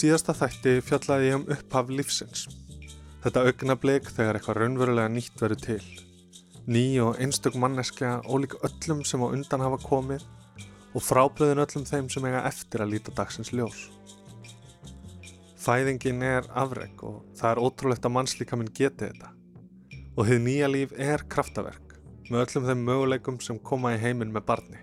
Síðasta þætti fjallaði ég um upphaf lífsins. Þetta augnablik þegar eitthvað raunverulega nýtt verður til. Ný og einstök manneskja ólík öllum sem á undan hafa komið og frábriðin öllum þeim sem eiga eftir að líta dagsins ljós. Fæðingin er afreg og það er ótrúlegt að mannslíkaminn geti þetta. Og þið nýja líf er kraftaverk með öllum þeim möguleikum sem koma í heiminn með barni.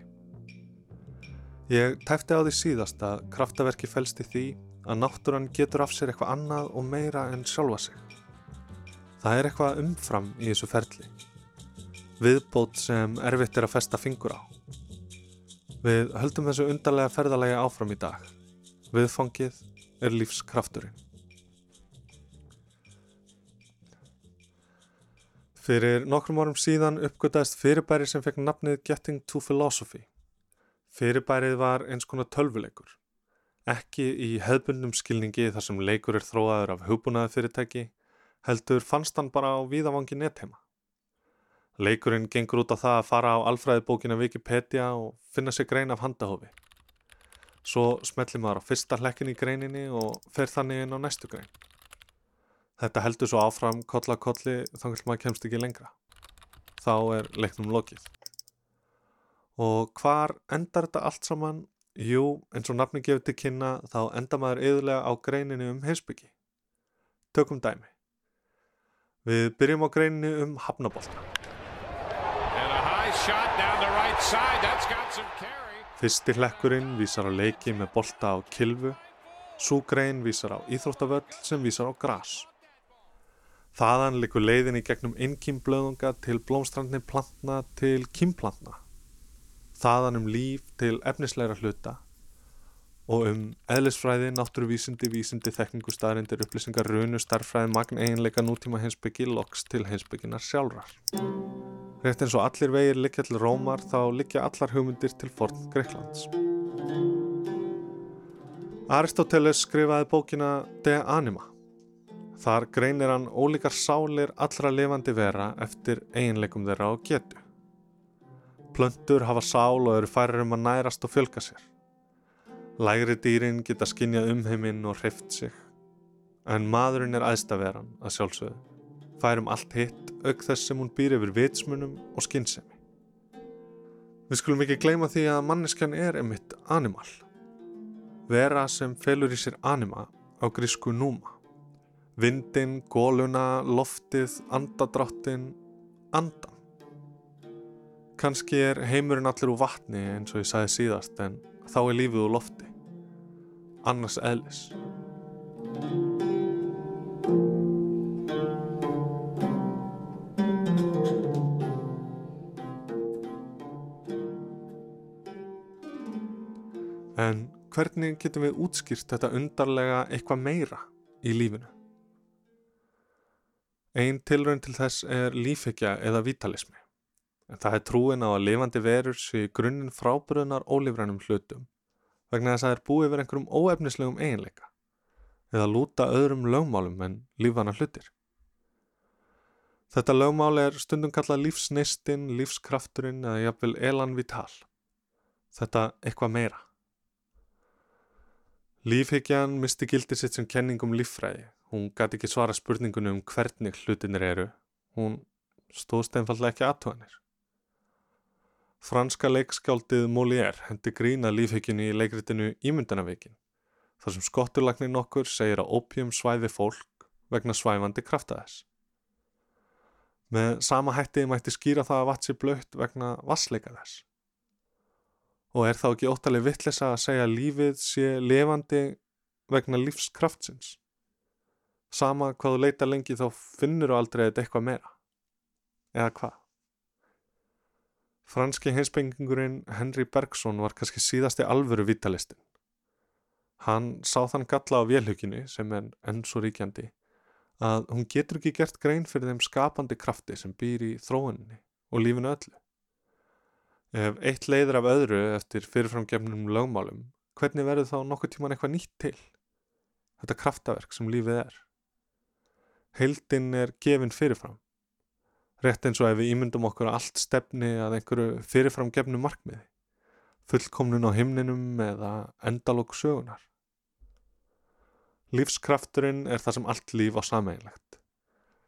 Ég tæfti á því síðast að kraftaverki fælst í því að náttúran getur af sér eitthvað annað og meira en sjálfa sig. Það er eitthvað umfram í þessu ferli. Viðbót sem erfitt er að festa fingur á. Við höldum þessu undarlega ferðalagi áfram í dag. Viðfangið er lífskrafturinn. Fyrir nokkrum árum síðan uppgötaðist fyrirbæri sem fekk nafnið Getting to Philosophy. Fyrirbærið var eins konar tölvuleikur. Ekki í hefðbundum skilningi þar sem leikur er þróaður af hugbúnaði fyrirtæki, heldur fannst hann bara á víðavangi nettheima. Leikurinn gengur út á það að fara á alfræðibókina Wikipedia og finna sér grein af handahófi. Svo smellir maður á fyrsta hlekkin í greininni og fer þannig inn á næstu grein. Þetta heldur svo áfram koll að kolli þannig að maður kemst ekki lengra. Þá er leiknum lokið. Og hvar endar þetta allt saman Jú, eins og nafni gefur til kynna þá enda maður yðurlega á greininu um heimsbyggi. Tökum dæmi. Við byrjum á greininu um hafnabólta. Right Fyrsti hlekkurinn vísar á leiki með bolta á kilvu. Sú grein vísar á íþróttavöll sem vísar á gras. Þaðan likur leiðin í gegnum innkýmblöðunga til blómstrandni plantna til kýmplantna þaðan um líf til efnisleira hluta og um eðlisfræði, náttúruvísindi, vísindi, þekningu, staðrindir, upplýsingar, runu, starfræði, magn, eiginleika, nútíma heimsbyggi, loks til heimsbygginar sjálfrar. Rétt eins og allir vegir liggja til Rómar þá liggja allar hugmyndir til forn Greiklands. Aristoteles skrifaði bókina De Anima. Þar greinir hann ólíkar sálir allra levandi vera eftir eiginleikum þeirra á getu. Plöntur hafa sál og eru færir um að nærast og fjölga sér. Lægri dýrin geta skinnjað um heiminn og hreift sig. En maðurinn er aðstaveran að sjálfsögðu. Færum allt hitt auk þess sem hún býr yfir vitsmunum og skinnsemi. Við skulum ekki gleyma því að manneskjan er emitt animal. Vera sem felur í sér anima á grísku núma. Vindin, góluna, loftið, andadráttin, andan. Kanski er heimurinn allir úr vatni eins og ég sagði síðast en þá er lífið úr lofti. Annars eðlis. En hvernig getum við útskýrt þetta undarlega eitthvað meira í lífinu? Einn tilraun til þess er lífekja eða vitalismi. Það er trúin á að lifandi verur sé grunninn frábröðnar ólifrænum hlutum vegna þess að það er búið verið einhverjum óefnislegum eiginleika eða lúta öðrum lögmálum en lífana hlutir. Þetta lögmál er stundum kallað lífsneistinn, lífskrafturinn eða jafnvel elan vital. Þetta eitthvað meira. Lífhyggjan misti gildi sitt sem kenningum líffræði. Hún gæti ekki svara spurningunum um hvernig hlutinir eru. Hún stóðst einfallega ekki aðtöðanir. Franska leikskáldið Molière hendi grína lífhyggjunni í leikritinu Ímyndanavíkin þar sem skotturlagnir nokkur segir að opium svæði fólk vegna svæfandi krafta þess. Með sama hætti mætti skýra það að vatsi blöytt vegna vassleika þess. Og er þá ekki óttaleg vittlisa að segja að lífið sé levandi vegna lífskraftsins? Sama hvað þú leita lengi þá finnur þú aldrei eitthvað meira. eða hvað? Franski heimspengingurinn Henry Bergson var kannski síðasti alvöru vitalistin. Hann sá þann galla á vélhuginu sem er enn svo ríkjandi að hún getur ekki gert grein fyrir þeim skapandi krafti sem býr í þróuninni og lífinu öllu. Ef eitt leiður af öðru eftir fyrirframgefnum lögmálum, hvernig verður þá nokkuð tíman eitthvað nýtt til? Þetta kraftaverk sem lífið er. Heildin er gefin fyrirfram. Rétt eins og ef við ímyndum okkur allt stefni að einhverju fyrirframgefnu markmiði. Fullkomnun á himninum eða endalók sögunar. Lífskrafturinn er það sem allt líf á sameiginlegt.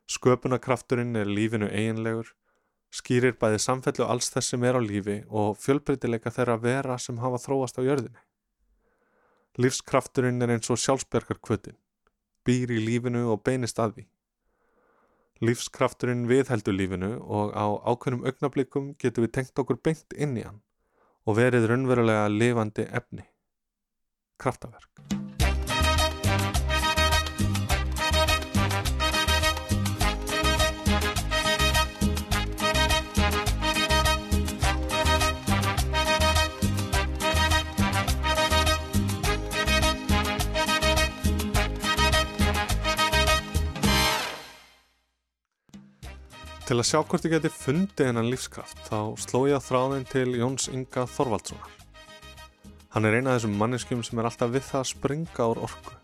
Sköpunarkrafturinn er lífinu eiginlegur, skýrir bæði samfellu alls þess sem er á lífi og fjölbreytileika þeirra vera sem hafa þróast á jörðinni. Lífskrafturinn er eins og sjálfsbergar kvötin, býr í lífinu og beinist að því. Lífskrafturinn viðheldur lífinu og á ákveðnum augnablikum getur við tengt okkur beint inn í hann og verið raunverulega lifandi efni. Kraftaverk. Til að sjá hvort ég geti fundið hennan lífskraft þá sló ég að þráðin til Jóns Inga Þorvaldssonar. Hann er eina af þessum manneskjum sem er alltaf við það að springa úr orku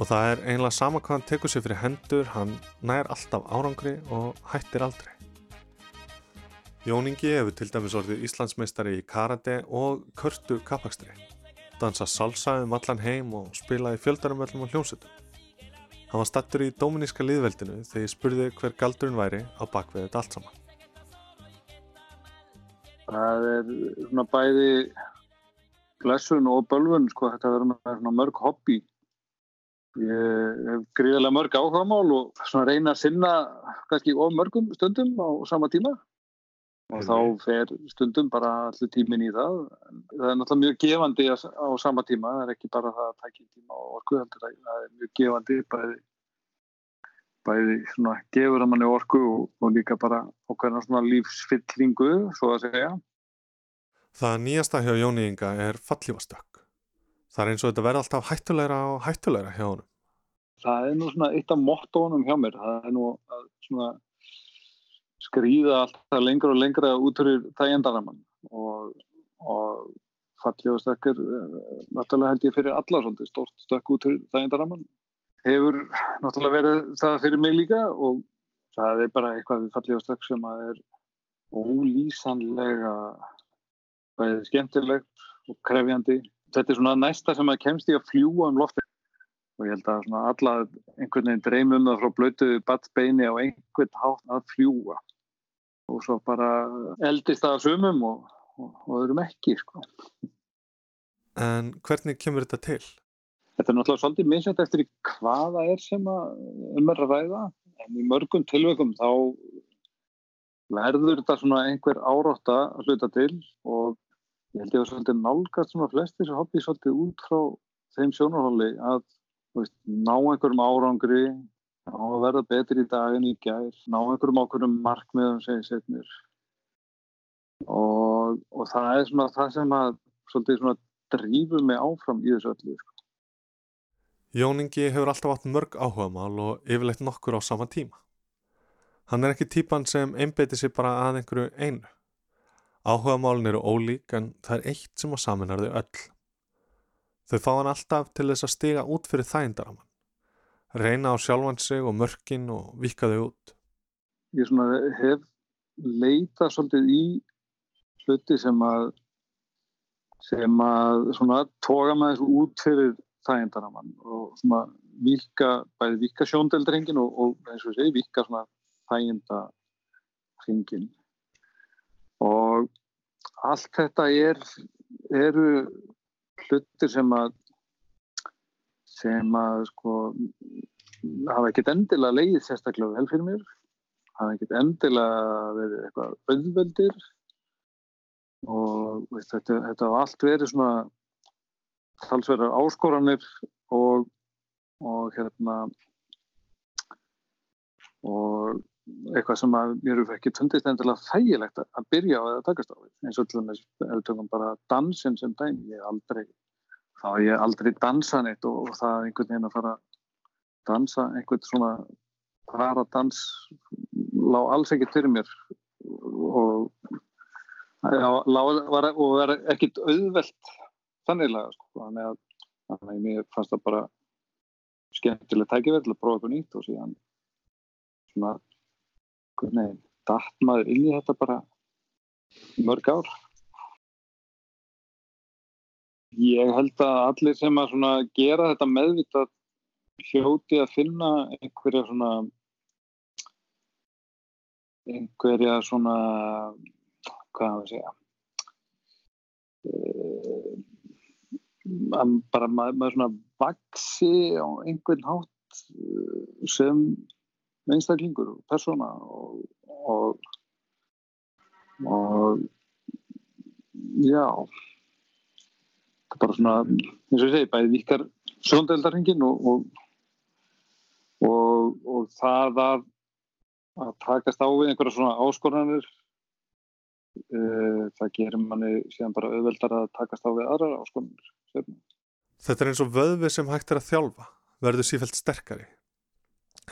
og það er einlega sama hvað hann tekur sér fyrir hendur, hann nær alltaf árangri og hættir aldrei. Jón Ingi hefur til dæmis orðið Íslandsmeistari í karate og körtu kapakstri, dansa salsaðum allan heim og spila í fjöldarumvöldum og hljómsutum. Hann var stattur í Dominíska liðveldinu þegar ég spurði hver galdurinn væri á bakvið þetta allt saman. Það er svona bæði blessun og bölvun, sko, þetta verður svona mörg hobby. Ég hef gríðilega mörg áhugamál og svona reyna að sinna kannski of mörgum stundum á sama tíma og þá fer stundum bara allir tímin í það. Það er náttúrulega mjög gefandi á sama tíma, það er ekki bara það að taka í tíma og orku, það er mjög gefandi bæði, bæði svona gefur að manni orku og, og líka bara okkarna svona lífsfyllingu, svo að segja. Það nýjasta hjá Jóni Inga er fallífastökk. Það er eins og þetta verði alltaf hættulegra og hættulegra hjá honum. Það er nú svona eitt af mottónum hjá mér, það er nú svona skrýða alltaf lengra og lengra út fyrir þægjandaramann og, og fallið og stökkur náttúrulega held ég fyrir alla svolítið stort stökk út fyrir þægjandaramann hefur náttúrulega verið það fyrir mig líka og það er bara eitthvað við fallið og stökk sem að er ólýsanlega bæðið skemmtilegt og krefjandi. Þetta er svona næsta sem að kemst í að fljúa um lofti og ég held að alla einhvern veginn dreymum það frá blötuðu battbeini á einhvern hátt að fljúa og svo bara eldist það að sumum og, og, og öðrum ekki sko. En hvernig kemur þetta til? Þetta er náttúrulega svolítið misjönd eftir hvaða er sem að um er að ræða en í mörgum tilveikum þá verður þetta svona einhver árátta að hluta til og ég held ég að svolítið nálgast svona flestir sem hoppi svolítið út frá þeim sjónarhóli að veist, ná einhverjum árangri ná að verða betri í dag en í gær. Ná einhverjum ákveðum markmiðum segið setnir og, og það er svona það sem að svolítið svona drífur mig áfram í þessu öllu sko. Jóningi hefur alltaf átt mörg áhugamál og yfirleitt nokkur á sama tíma. Hann er ekki típan sem einbeiti sér bara að einhverju einu. Áhugamálin eru ólík en það er eitt sem á saminar þau öll. Þau fá hann alltaf til þess að stiga út fyrir þægindaraman reyna á sjálfan sig og mörkin og vika þau út? Ég hef leitað svolítið í hluti sem að sem að svona toga með þessu út fyrir þægindaramann og svona vika, bæði vika sjóndeldringin og, og eins og segi vika svona þægindaringin og allt þetta er eru hlutir sem að sem að sko hafa ekkert endilega leið sérstaklega vel fyrir mér. Hafa ekkert endilega verið eitthvað auðveldir. Og veist, þetta, þetta hafa allt verið svona talsverðar áskoranir og og hérna og eitthvað sem að mér hefur ekki tundist endilega þægilegt að byrja á eða takast á eins og til dæmis ef við tökum bara dansin sem dæmi, ég aldrei þá er ég aldrei dansa neitt og, og það einhvern veginn að fara að dansa einhvern svona paradans lág alls ekkert fyrir mér og var, og var ekkert auðvelt þanniglega sko. þannig að, að mér fannst það bara skemmtileg tækifæri til að prófa eitthvað nýtt og síðan svona hvernig dætt maður inn í þetta bara mörg ár ég held að allir sem að gera þetta meðvitað hljóti að finna einhverja svona einhverja svona hvað maður segja? Uh, bara maður, maður svona vaksi á einhvern hátt eh, sem einstaklingur og persóna og, og, og já bara svona eins og ég segi, bæði vikar sjóndeldarhingin og, og það að að takast á við einhverja svona áskorðanir uh, e, það gerir manni síðan bara auðveldar að takast á við aðrar áskorðanir Þetta er eins og vöðvi sem hægt er að þjálfa verður sífælt sterkari.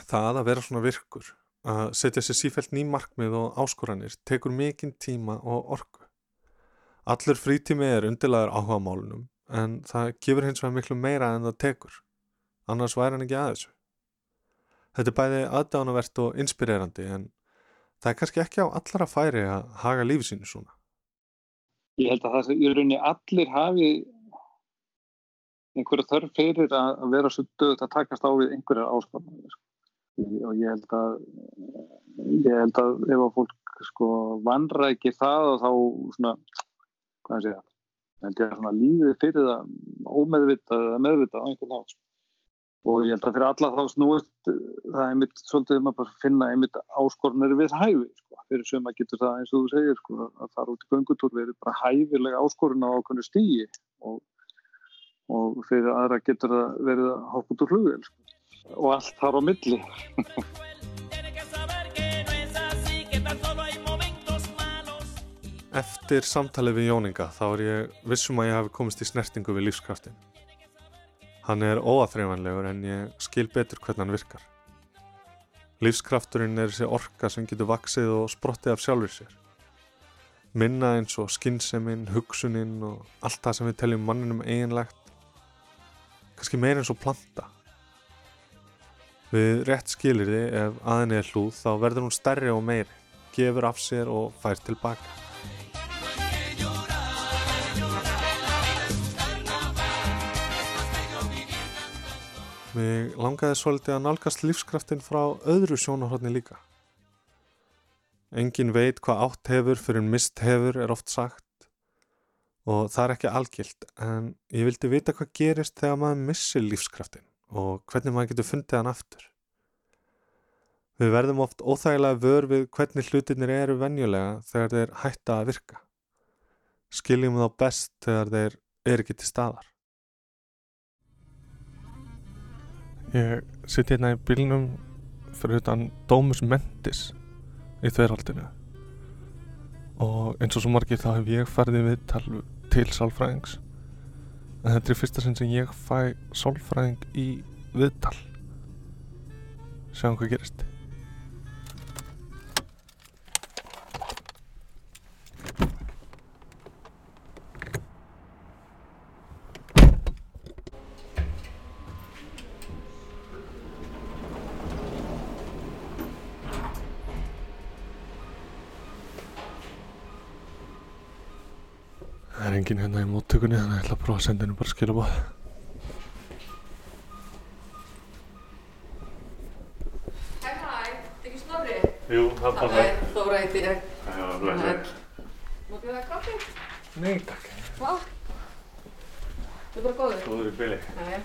Það að vera svona virkur að setja sér sífælt ný markmið og áskoranir tekur mikinn tíma og orku allur frítími er undirlegaður áhuga málunum en það gefur hins vegar miklu meira en það tekur. Annars væri hann ekki aðeins þetta er bæði aðdánavert og inspirerandi en það er kannski ekki á allara færi að haga lífi sínu svona. Ég held að það sem í rauninni allir hafi einhverja þörf fyrir að vera svo dögt að takast á við einhverjar áskoranir sko. Og ég held að ég held að ef að fólk sko vanrækir það og þá svona hvað sé ég held ég að svona lífið fyrir það ómeðvitað eða meðvitað á einhvern nátt og ég held að fyrir alla þá snúist það er mitt svolítið um að finna einmitt áskornir við hæfi sko. fyrir sem að getur það eins og þú segir sko, að fara út í göngutúr verið bara hæfilega áskorun á okkur stígi og, og fyrir aðra getur það verið að hoppa út úr flugvel sko. Og allt þar á milli Eftir samtalið við Jóninga þá er ég vissum að ég hafi komist í snertingu við lífskraftin Hann er óaþreifanlegur en ég skil betur hvernig hann virkar. Lífskrafturinn er þessi orka sem getur vaksið og sprottið af sjálfur sér. Minna eins og skinseminn, hugsuninn og allt það sem við teljum manninum eiginlegt. Kannski meir eins og planta. Við rétt skilir þið ef aðinni er hlúð þá verður hún stærri og meiri, gefur af sér og fær tilbaka. Mér langaði svolítið að nálgast lífskraftin frá öðru sjónahotni líka. Engin veit hvað átt hefur fyrir mist hefur er oft sagt og það er ekki algilt en ég vildi vita hvað gerist þegar maður missir lífskraftin og hvernig maður getur fundið hann aftur. Við verðum oft óþægilega vör við hvernig hlutinir eru venjulega þegar þeir hætta að virka. Skiljum þá best þegar þeir eru ekki til staðar. Ég sitt hérna í bílnum fyrir utan Dómus Mentis í þverjaldinu og eins og svo margir þá hef ég ferðið við til sálfræðings. En þetta er fyrsta sinn sem ég fæ sálfræðing í viðtal. Sjáum hvað gerist Það er enginn hérna í móttökunni senda henni bara skilabóð. Hæ hæ, þetta ekki snorri? Jú, það er bara það. Þá ræti ég. Já, blæsir. Má bjóða það kaffi? Nei, takk. Hvað? Þú er bara góður? Góður í byli. Nei.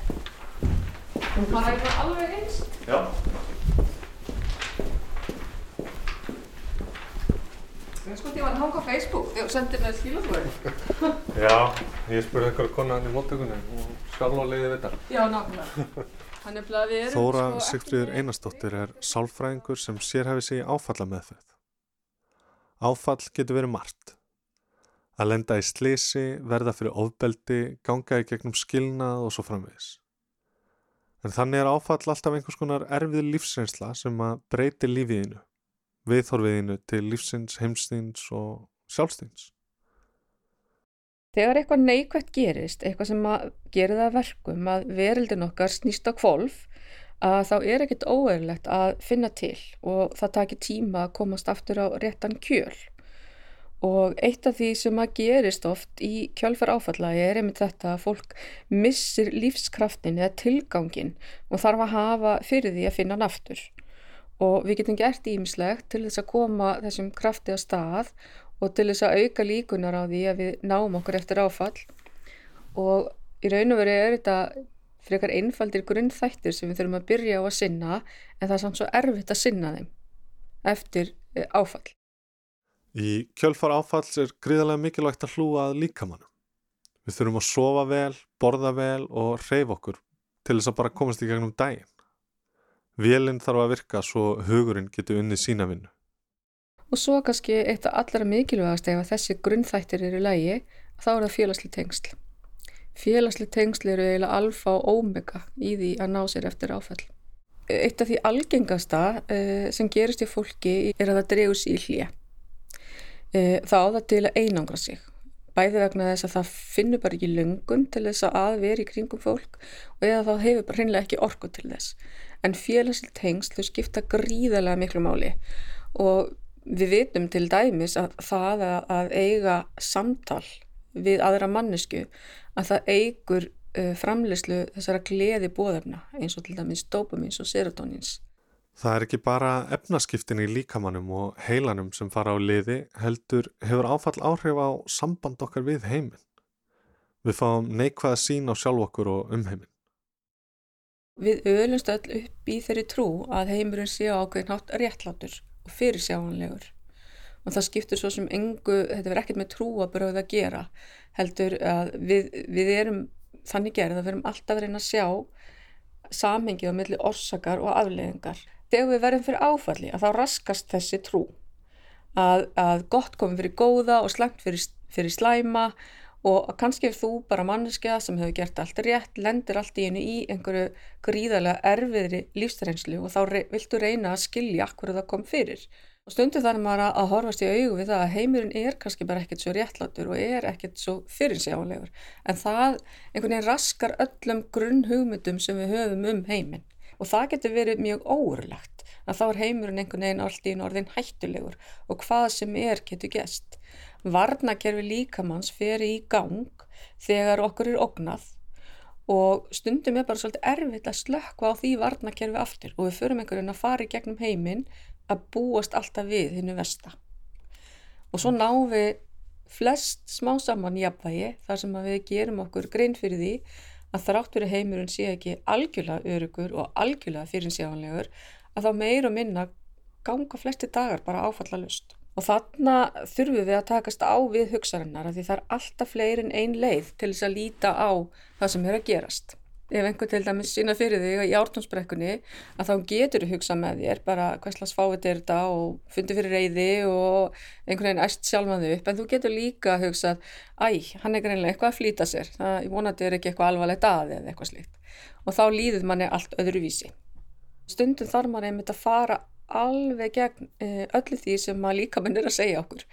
Þú fara eitthvað alveg eins? Já. Ég sko, var að hanga á Facebook þegar þú sendir mér skilabóður. Já, ég spurði einhverja konar hann í móttökunni og sjálf á leiði við þetta. Já, nákvæmlega. Hann er bara við erum Þóra sko ekki Sigfríður með- Einarsdóttir er sálfræðingur sem sérhæfi sig í áfalla meðferð. Áfall getur verið margt. Að lenda í slisi, verða fyrir ofbeldi, ganga í gegnum skilnað og svo framvegis. En þannig er áfall alltaf einhvers konar erfið lífsreynsla sem að breyti lífiðinu, viðhorfiðinu til lífsins, heimstins og sjálfstins. Þegar eitthvað neikvægt gerist, eitthvað sem gera það að verkum að verildin okkar snýst á kvolf, að þá er ekkit óeirlegt að finna til og það takir tíma að komast aftur á réttan kjöl. Og eitt af því sem að gerist oft í kjölfar áfalla er einmitt þetta að fólk missir lífskraftin eða tilgangin og þarf að hafa fyrir því að finna hann aftur. Og við getum gert ímislegt til þess að koma þessum krafti á stað og til þess að auka líkunar á því að við náum okkur eftir áfall og í raun og veru er þetta frekar einfaldir grunnþættir sem við þurfum að byrja á að sinna en það er samt svo erfitt að sinna þeim eftir eh, áfall. Í kjölfar áfalls er gríðarlega mikilvægt að hlúa að líkamannum. Við þurfum að sofa vel, borða vel og hreyfa okkur til þess að bara komast í gegnum daginn. Vélinn þarf að virka svo hugurinn getur unnið sína vinnu. Og svo kannski eitt af allra mikilvægast ef þessi grunnþættir eru lægi, þá er það félagsli tengsl. Félagsli tengsl eru eiginlega alfa og omega í því að ná sér eftir áfall. Eitt af því algengasta uh, sem gerist í fólki er að það dregur sér í hlýja. Uh, það á það til að einangra sig. Bæði vegna þess að það finnur bara ekki löngun til þess að vera í kringum fólk og eða þá hefur bara hreinlega ekki orku til þess. En félagsli tengsl þau skipta gríðarlega miklu máli og við vitum til dæmis að það að, eiga samtal við aðra mannesku að það eigur uh, framleyslu þessara gleði bóðefna eins og til dæmis dopamins og serotonins. Það er ekki bara efnaskiptin í líkamannum og heilanum sem fara á liði, heldur hefur áfall áhrif á samband okkar við heiminn. Við fáum neikvæða sín á sjálf okkur og um heiminn. Við öðlumst öll upp í þeirri trú að heimurinn sé á ákveðin hátt réttlátur og fyrirsjáanlegur. Og það skiptur svo sem engu, þetta verður ekkert með trú að bröða að gera, heldur að við, við erum þannig gerð að við erum alltaf að reyna að sjá samhengið á milli orsakar og afleðingar. Þegar við verðum fyrir áfalli að þá raskast þessi trú að, að gott komið fyrir góða og slæmt fyrir, fyrir slæma og kannski ef þú bara manneskja sem hefur gert allt rétt, lendir allt í einu í einhverju gríðarlega erfiðri lífsreynslu og þá re viltu reyna að skilja akkur það kom fyrir. Og stundum þarf maður að, horfast í augu við það að heimurinn er kannski bara ekkert svo réttlátur og er ekkert svo fyrirsjálegur. En það einhvern veginn raskar öllum grunnhugmyndum sem við höfum um heiminn. Og það getur verið mjög óurlegt að þá er heimurinn einhvern veginn allt í orðin hættulegur og hvað sem er getur gest. Varnakerfi líkamanns fer í gang þegar okkur er ógnað og stundum er bara svolítið erfitt að slökka á því varnakerfi aftur og við förum einhvern veginn að fara í gegnum heiminn að búast alltaf við hinnu versta. Og svo náum við flest smá saman jafnvægi þar sem við gerum okkur grein fyrir því að þrátt fyrir heimurinn sé ekki algjörlega örugur og algjörlega fyrirsjáanlegur að þá meir og minna ganga flesti dagar bara áfalla lust. Og þarna þurfum við að takast á við hugsarinnar að því það er alltaf fleiri en ein leið til þess að líta á það sem er að gerast. Ef einhver til dæmis sína fyrir þig í ártónsbrekkunni að þá getur þú hugsa með þér bara hvað slags fávit er þetta og fundi fyrir reyði og einhvern veginn æst sjálfmaðu upp en þú getur líka að hugsa æ, hann er greinlega eitthvað að flýta sér það ég vonandi er ekki eitthvað alvarlegt að eða eitthvað slíkt og þá líður manni allt öðruvísi. Stundum þarf manni einmitt að fara alveg gegn uh, öllu því sem að líka minn er að segja okkur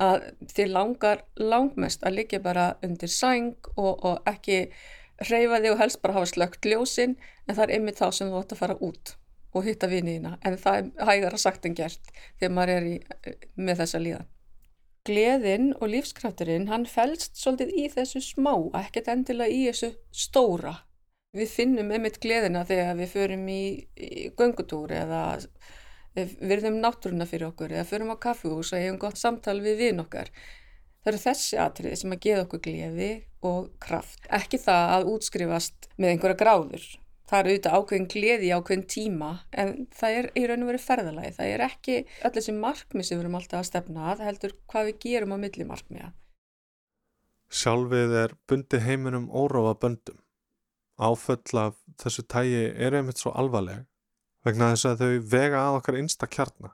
að þið langar langmest að liggja bara undir sæng og, og ekki hreyfa þig og helst bara hafa slögt ljósinn en það er einmitt þá sem þú ætti að fara út og hitta viniðina en það er hægara sagt en gert þegar maður er í, með þessa líðan. Gleðin og lífskrafturinn hann fælst svolítið í þessu smá, ekkert endilega í þessu stóra. Við finnum einmitt gleðina þegar við förum í, í göngutúr eða virðum náttúruna fyrir okkur eða förum á kaffihús og hefum gott samtal við vinn okkar. Það eru þessi atriði sem að geða okkur gleði og kraft. Ekki það að útskrifast með einhverja gráður. Það eru auðvitað ákveðin gleði ákveðin tíma en það er í raun og verið ferðalagi. Það er ekki öll þessi markmið sem við erum alltaf að stefna að, heldur hvað við gerum á milli markmiða. Sjálfið er bundið heiminum óróa böndum. áföll af þessu tægi eru einmitt svo alvarleg vegna þess að þau vega að okkar einsta kjarna.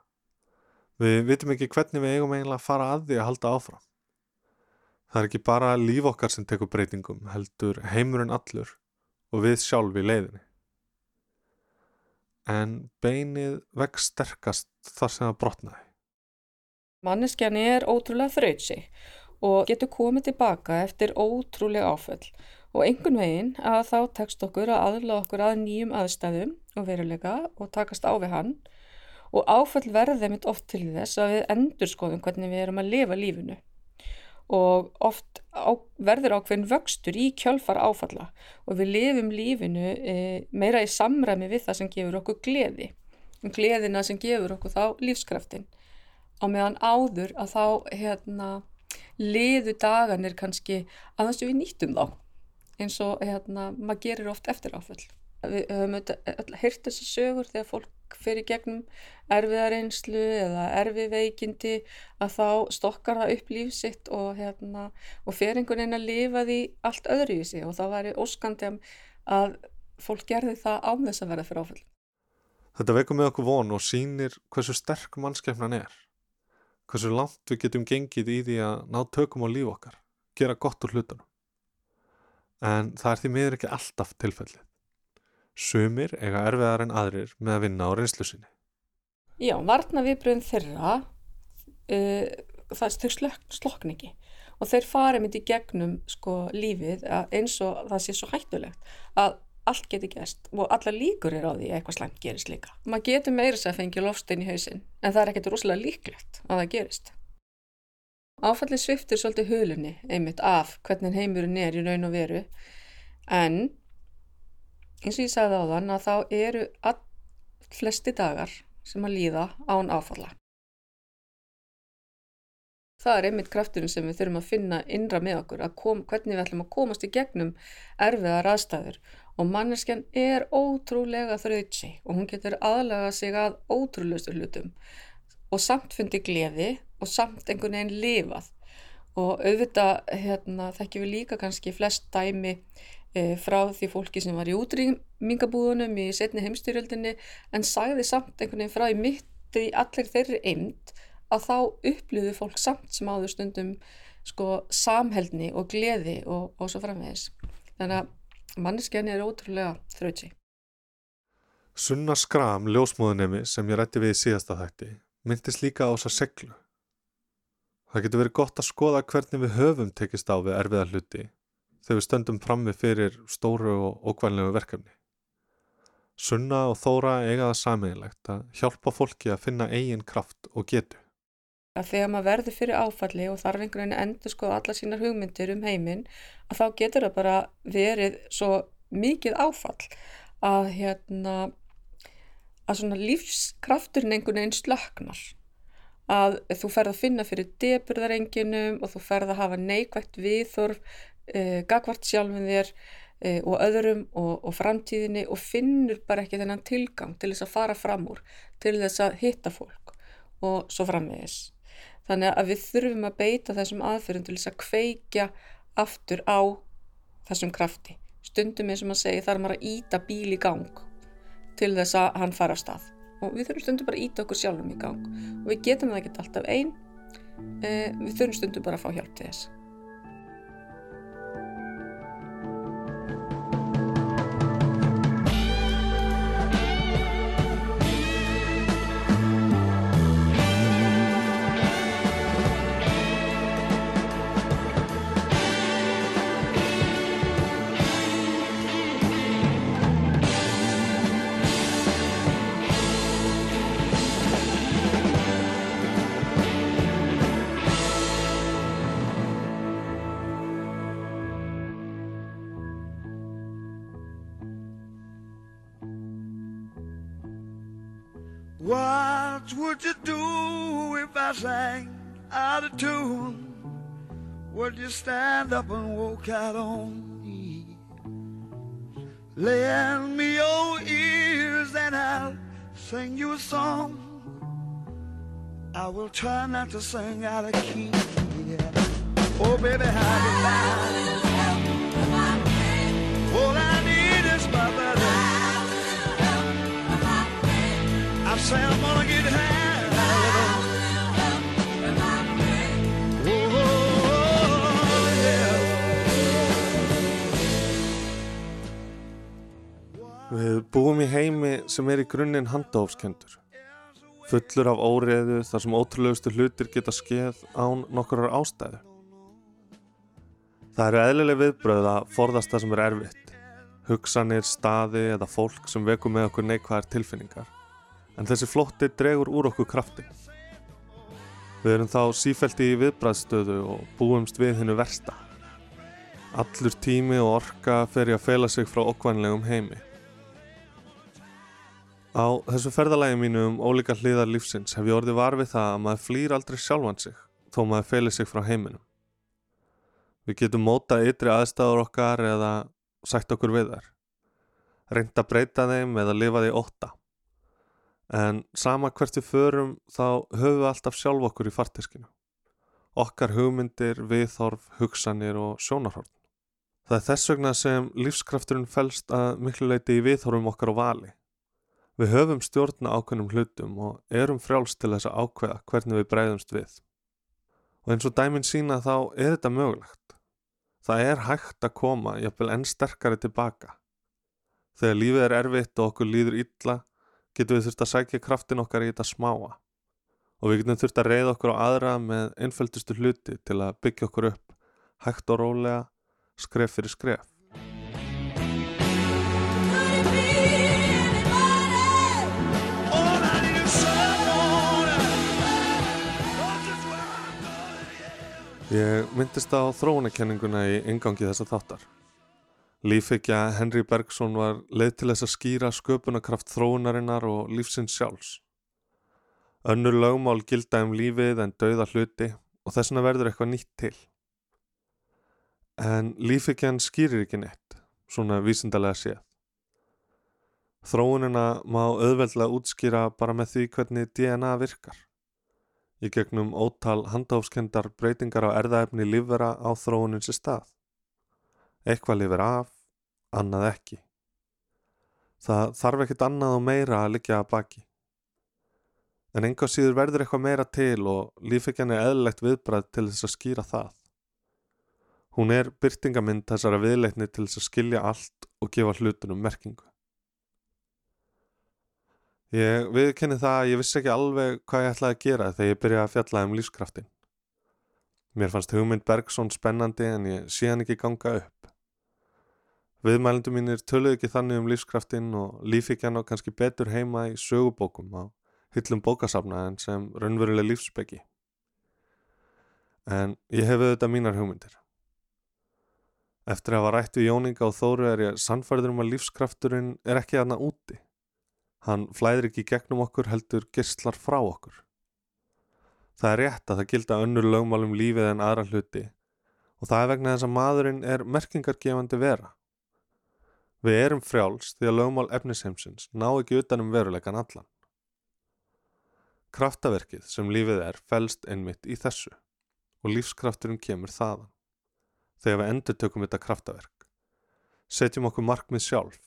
Við vitum ekki hvernig við eigum eiginlega að fara að því að halda áfram. Það er ekki bara líf okkar sem tekur breytingum, heldur heimurinn allur og við sjálf í leiðinni. En beinið vex sterkast þar sem það brotnaði. Manneskjan er ótrúlega þrautsi og getur komið tilbaka eftir ótrúlega áföll og einhvern veginn að þá tekst okkur að aðla okkur að nýjum aðstæðum og veruleika og takast á við hann. Og áföll verði mitt oft til þess að við endur skoðum hvernig við erum að lifa lífinu. Og oft á, verður ákveðin vöxtur í kjölfar áfalla. Og við lifum lífinu e, meira í samræmi við það sem gefur okkur gleði. Gleðina sem gefur okkur þá lífskraftin á meðan áður að þá hérna, liðu daganir kannski að þess að við nýttum þá eins og hérna, maður gerir oft eftir áföll. Við höfum heyrt þessi sögur þegar fólk fyrir gegnum erfiðareynslu eða erfið veikindi að þá stokkar það upp lífsitt og, hérna, og fer einhvern veginn að lifa því allt öðru í sig og þá væri óskandi að fólk gerði það án þess að verða fyrir áföll. Þetta veikum með okkur von og sínir hversu sterk mannskefnan er. Hversu langt við getum gengið í því að ná tökum á líf okkar, gera gott úr hlutunum en það er því miður ekki alltaf tilfellið. Sumir eiga erfiðar en aðrir með að vinna á reynslu sinni. Já, varna viðbröðum þeirra, uh, það er slok, slokningi og þeir farið myndi gegnum sko, lífið eins og það sé svo hættulegt að allt getur gæst og alla líkur er á því að eitthvað slæmt gerist líka. Man getur meira sér að fengja lofstein í hausin en það er ekkert rosalega líklegt að það gerist. Áfallið sviftir svolítið hulunni einmitt af hvernig heimurinn er í raun og veru. En eins og ég sagði á þann að þá eru all flesti dagar sem að líða án áfalla. Það er einmitt krafturinn sem við þurfum að finna innra með okkur að kom, hvernig við ætlum að komast í gegnum erfiðar aðstæður. Og manneskjan er ótrúlega þrautsi og hún getur aðlaga sig að ótrúleustur hlutum og samt fundi gleði og samt einhvern veginn lifað og auðvitað hérna, þekkjum við líka kannski flest dæmi e, frá því fólki sem var í útrýmingabúðunum í setni heimstyrjöldinni en sagði samt einhvern veginn frá í mitti í allir þeirri eind að þá upplýðu fólk samt sem áður stundum sko samheldni og gleði og, og svo framvegis. Þannig að manneskjani er ótrúlega þrauti. Sunna Skram, ljósmóðunemi sem ég rætti við í síðasta þætti, myndist líka á þessa seglu. Það getur verið gott að skoða hvernig við höfum tekist á við erfiða hluti þegar við stöndum frammi fyrir stóru og ókvælnilegu verkefni. Sunna og Þóra eiga það sameinlegt að hjálpa fólki að finna eigin kraft og getu. Þegar maður verður fyrir áfalli og þarf einhvern veginn endur sko alla sínar hugmyndir um heiminn að þá getur það bara verið svo mikið áfall að hérna að svona lífskrafturinn einhvern veginn slöknar að þú ferð að finna fyrir deburðarenginum og þú ferð að hafa neikvægt viðþorf uh, gagvart sjálfum þér uh, og öðrum og, og framtíðinni og finnur bara ekki þennan tilgang til þess að fara fram úr, til þess að hitta fólk og svo framvegis. Þannig að við þurfum að beita þessum aðferðum til þess að kveikja aftur á þessum krafti. Stundum eins og maður segi þarf maður að íta bíl í gang til þess að hann fara á stað. Og við þurfum stundum bara að íta okkur sjálfum í gang. Og við getum það ekki alltaf einn eh, við þurfum stundum bara að fá hjálp til þess you do if I sang out of tune? Would you stand up and walk out on me? Lend me your ears and I'll sing you a song. I will try not to sing out of key. Yeah. Oh, baby, how do I? All I need is my brother. I say I'm gonna get high. Við búum í heimi sem er í grunninn handahófskendur. Fullur af óreðu þar sem ótrúlegustu hlutir geta skeð án nokkurar ástæðu. Það eru eðlileg viðbröð að forðast það sem er erfitt. Hugsanir, staði eða fólk sem veku með okkur neikvæðar tilfinningar. En þessi flótti dregur úr okkur krafti. Við erum þá sífælt í viðbræðstöðu og búumst við hennu versta. Allur tími og orka fer í að fela sig frá okkvænlegum heimi. Á þessu ferðalagi mínu um ólíka hliðar lífsins hef ég orðið var við það að maður flýr aldrei sjálfan sig þó maður feli sig frá heiminum. Við getum mótað ytri aðstæður okkar eða sagt okkur við þær. Reynd að breyta þeim eða lifa því ótta. En sama hvert við förum þá höfum við alltaf sjálf okkur í farteskinu. Okkar hugmyndir, viðhorf, hugsanir og sjónarhorn. Það er þess vegna sem lífskrafturinn felst að miklu leiti í viðhorfum okkar á vali. Við höfum stjórna ákveðnum hlutum og erum frjálst til þess að ákveða hvernig við breyðumst við. Og eins og dæminn sína þá er þetta mögulegt. Það er hægt að koma jafnvel enn sterkari tilbaka. Þegar lífið er erfitt og okkur líður illa, getum við þurft að sækja kraftin okkar í þetta smáa. Og við getum þurft að reyða okkur á aðra með einföldustu hluti til að byggja okkur upp, hægt og rólega, skref fyrir skref. Ég myndist á þróunarkenninguna í ingangi þessa þáttar. Lífekja Henry Bergson var leið til þess að skýra sköpunarkraft þróunarinnar og lífsins sjálfs. Önnur lögmál gilda um lífið en dauða hluti og þess vegna verður eitthvað nýtt til. En lífekjan skýrir ekki neitt, svona vísindalega séð. Þróunina má auðveldlega útskýra bara með því hvernig DNA virkar í gegnum ótal handháfskendar breytingar á erðaefni lífvera á þróunin sér stað. Eitthvað lifir af, annað ekki. Það þarf ekkert annað og meira að liggja að baki. En enga síður verður eitthvað meira til og lífekjan er eðlilegt viðbræð til þess að skýra það. Hún er byrtingamind þessara viðleitni til þess að skilja allt og gefa hlutunum merkingu. Ég viðkenni það að ég vissi ekki alveg hvað ég ætlaði að gera þegar ég byrjaði að fjalla um lífskraftin. Mér fannst hugmynd Bergson spennandi en ég sé hann ekki ganga upp. Viðmælendur mínir töluðu ekki þannig um lífskraftin og lífikjan á kannski betur heima í sögubókum á hyllum bókasafna en sem raunveruleg lífsbyggi. En ég hef auðvitað mínar hugmyndir. Eftir að hafa rætt við Jóninga og Þóru er ég sannfærður um að lífskrafturinn er ekki aðna úti. Hann flæðir ekki gegnum okkur heldur gistlar frá okkur. Það er rétt að það gilda önnur lögmál um lífið en aðra hluti og það er vegna þess að maðurinn er merkingargefandi vera. Við erum frjáls því að lögmál efnisheimsins ná ekki utanum veruleikan allan. Kraftaverkið sem lífið er felst einmitt í þessu og lífskrafturinn kemur þaðan. Þegar við endur tökum þetta kraftaverk. Setjum okkur markmið sjálf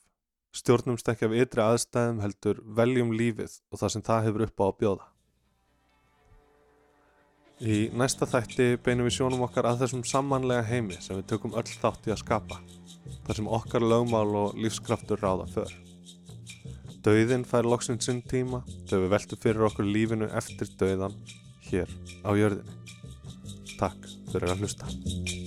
stjórnumst ekki af ytri aðstæðum heldur veljum lífið og það sem það hefur upp á að bjóða. Í næsta þætti beinum við sjónum okkar að þessum samanlega heimi sem við tökum öll þátt í að skapa, þar sem okkar lögmál og lífskraftur ráða för. Dauðin fær loksinn sinn tíma þegar við veltum fyrir okkur lífinu eftir dauðan hér á jörðinni. Takk fyrir að hlusta.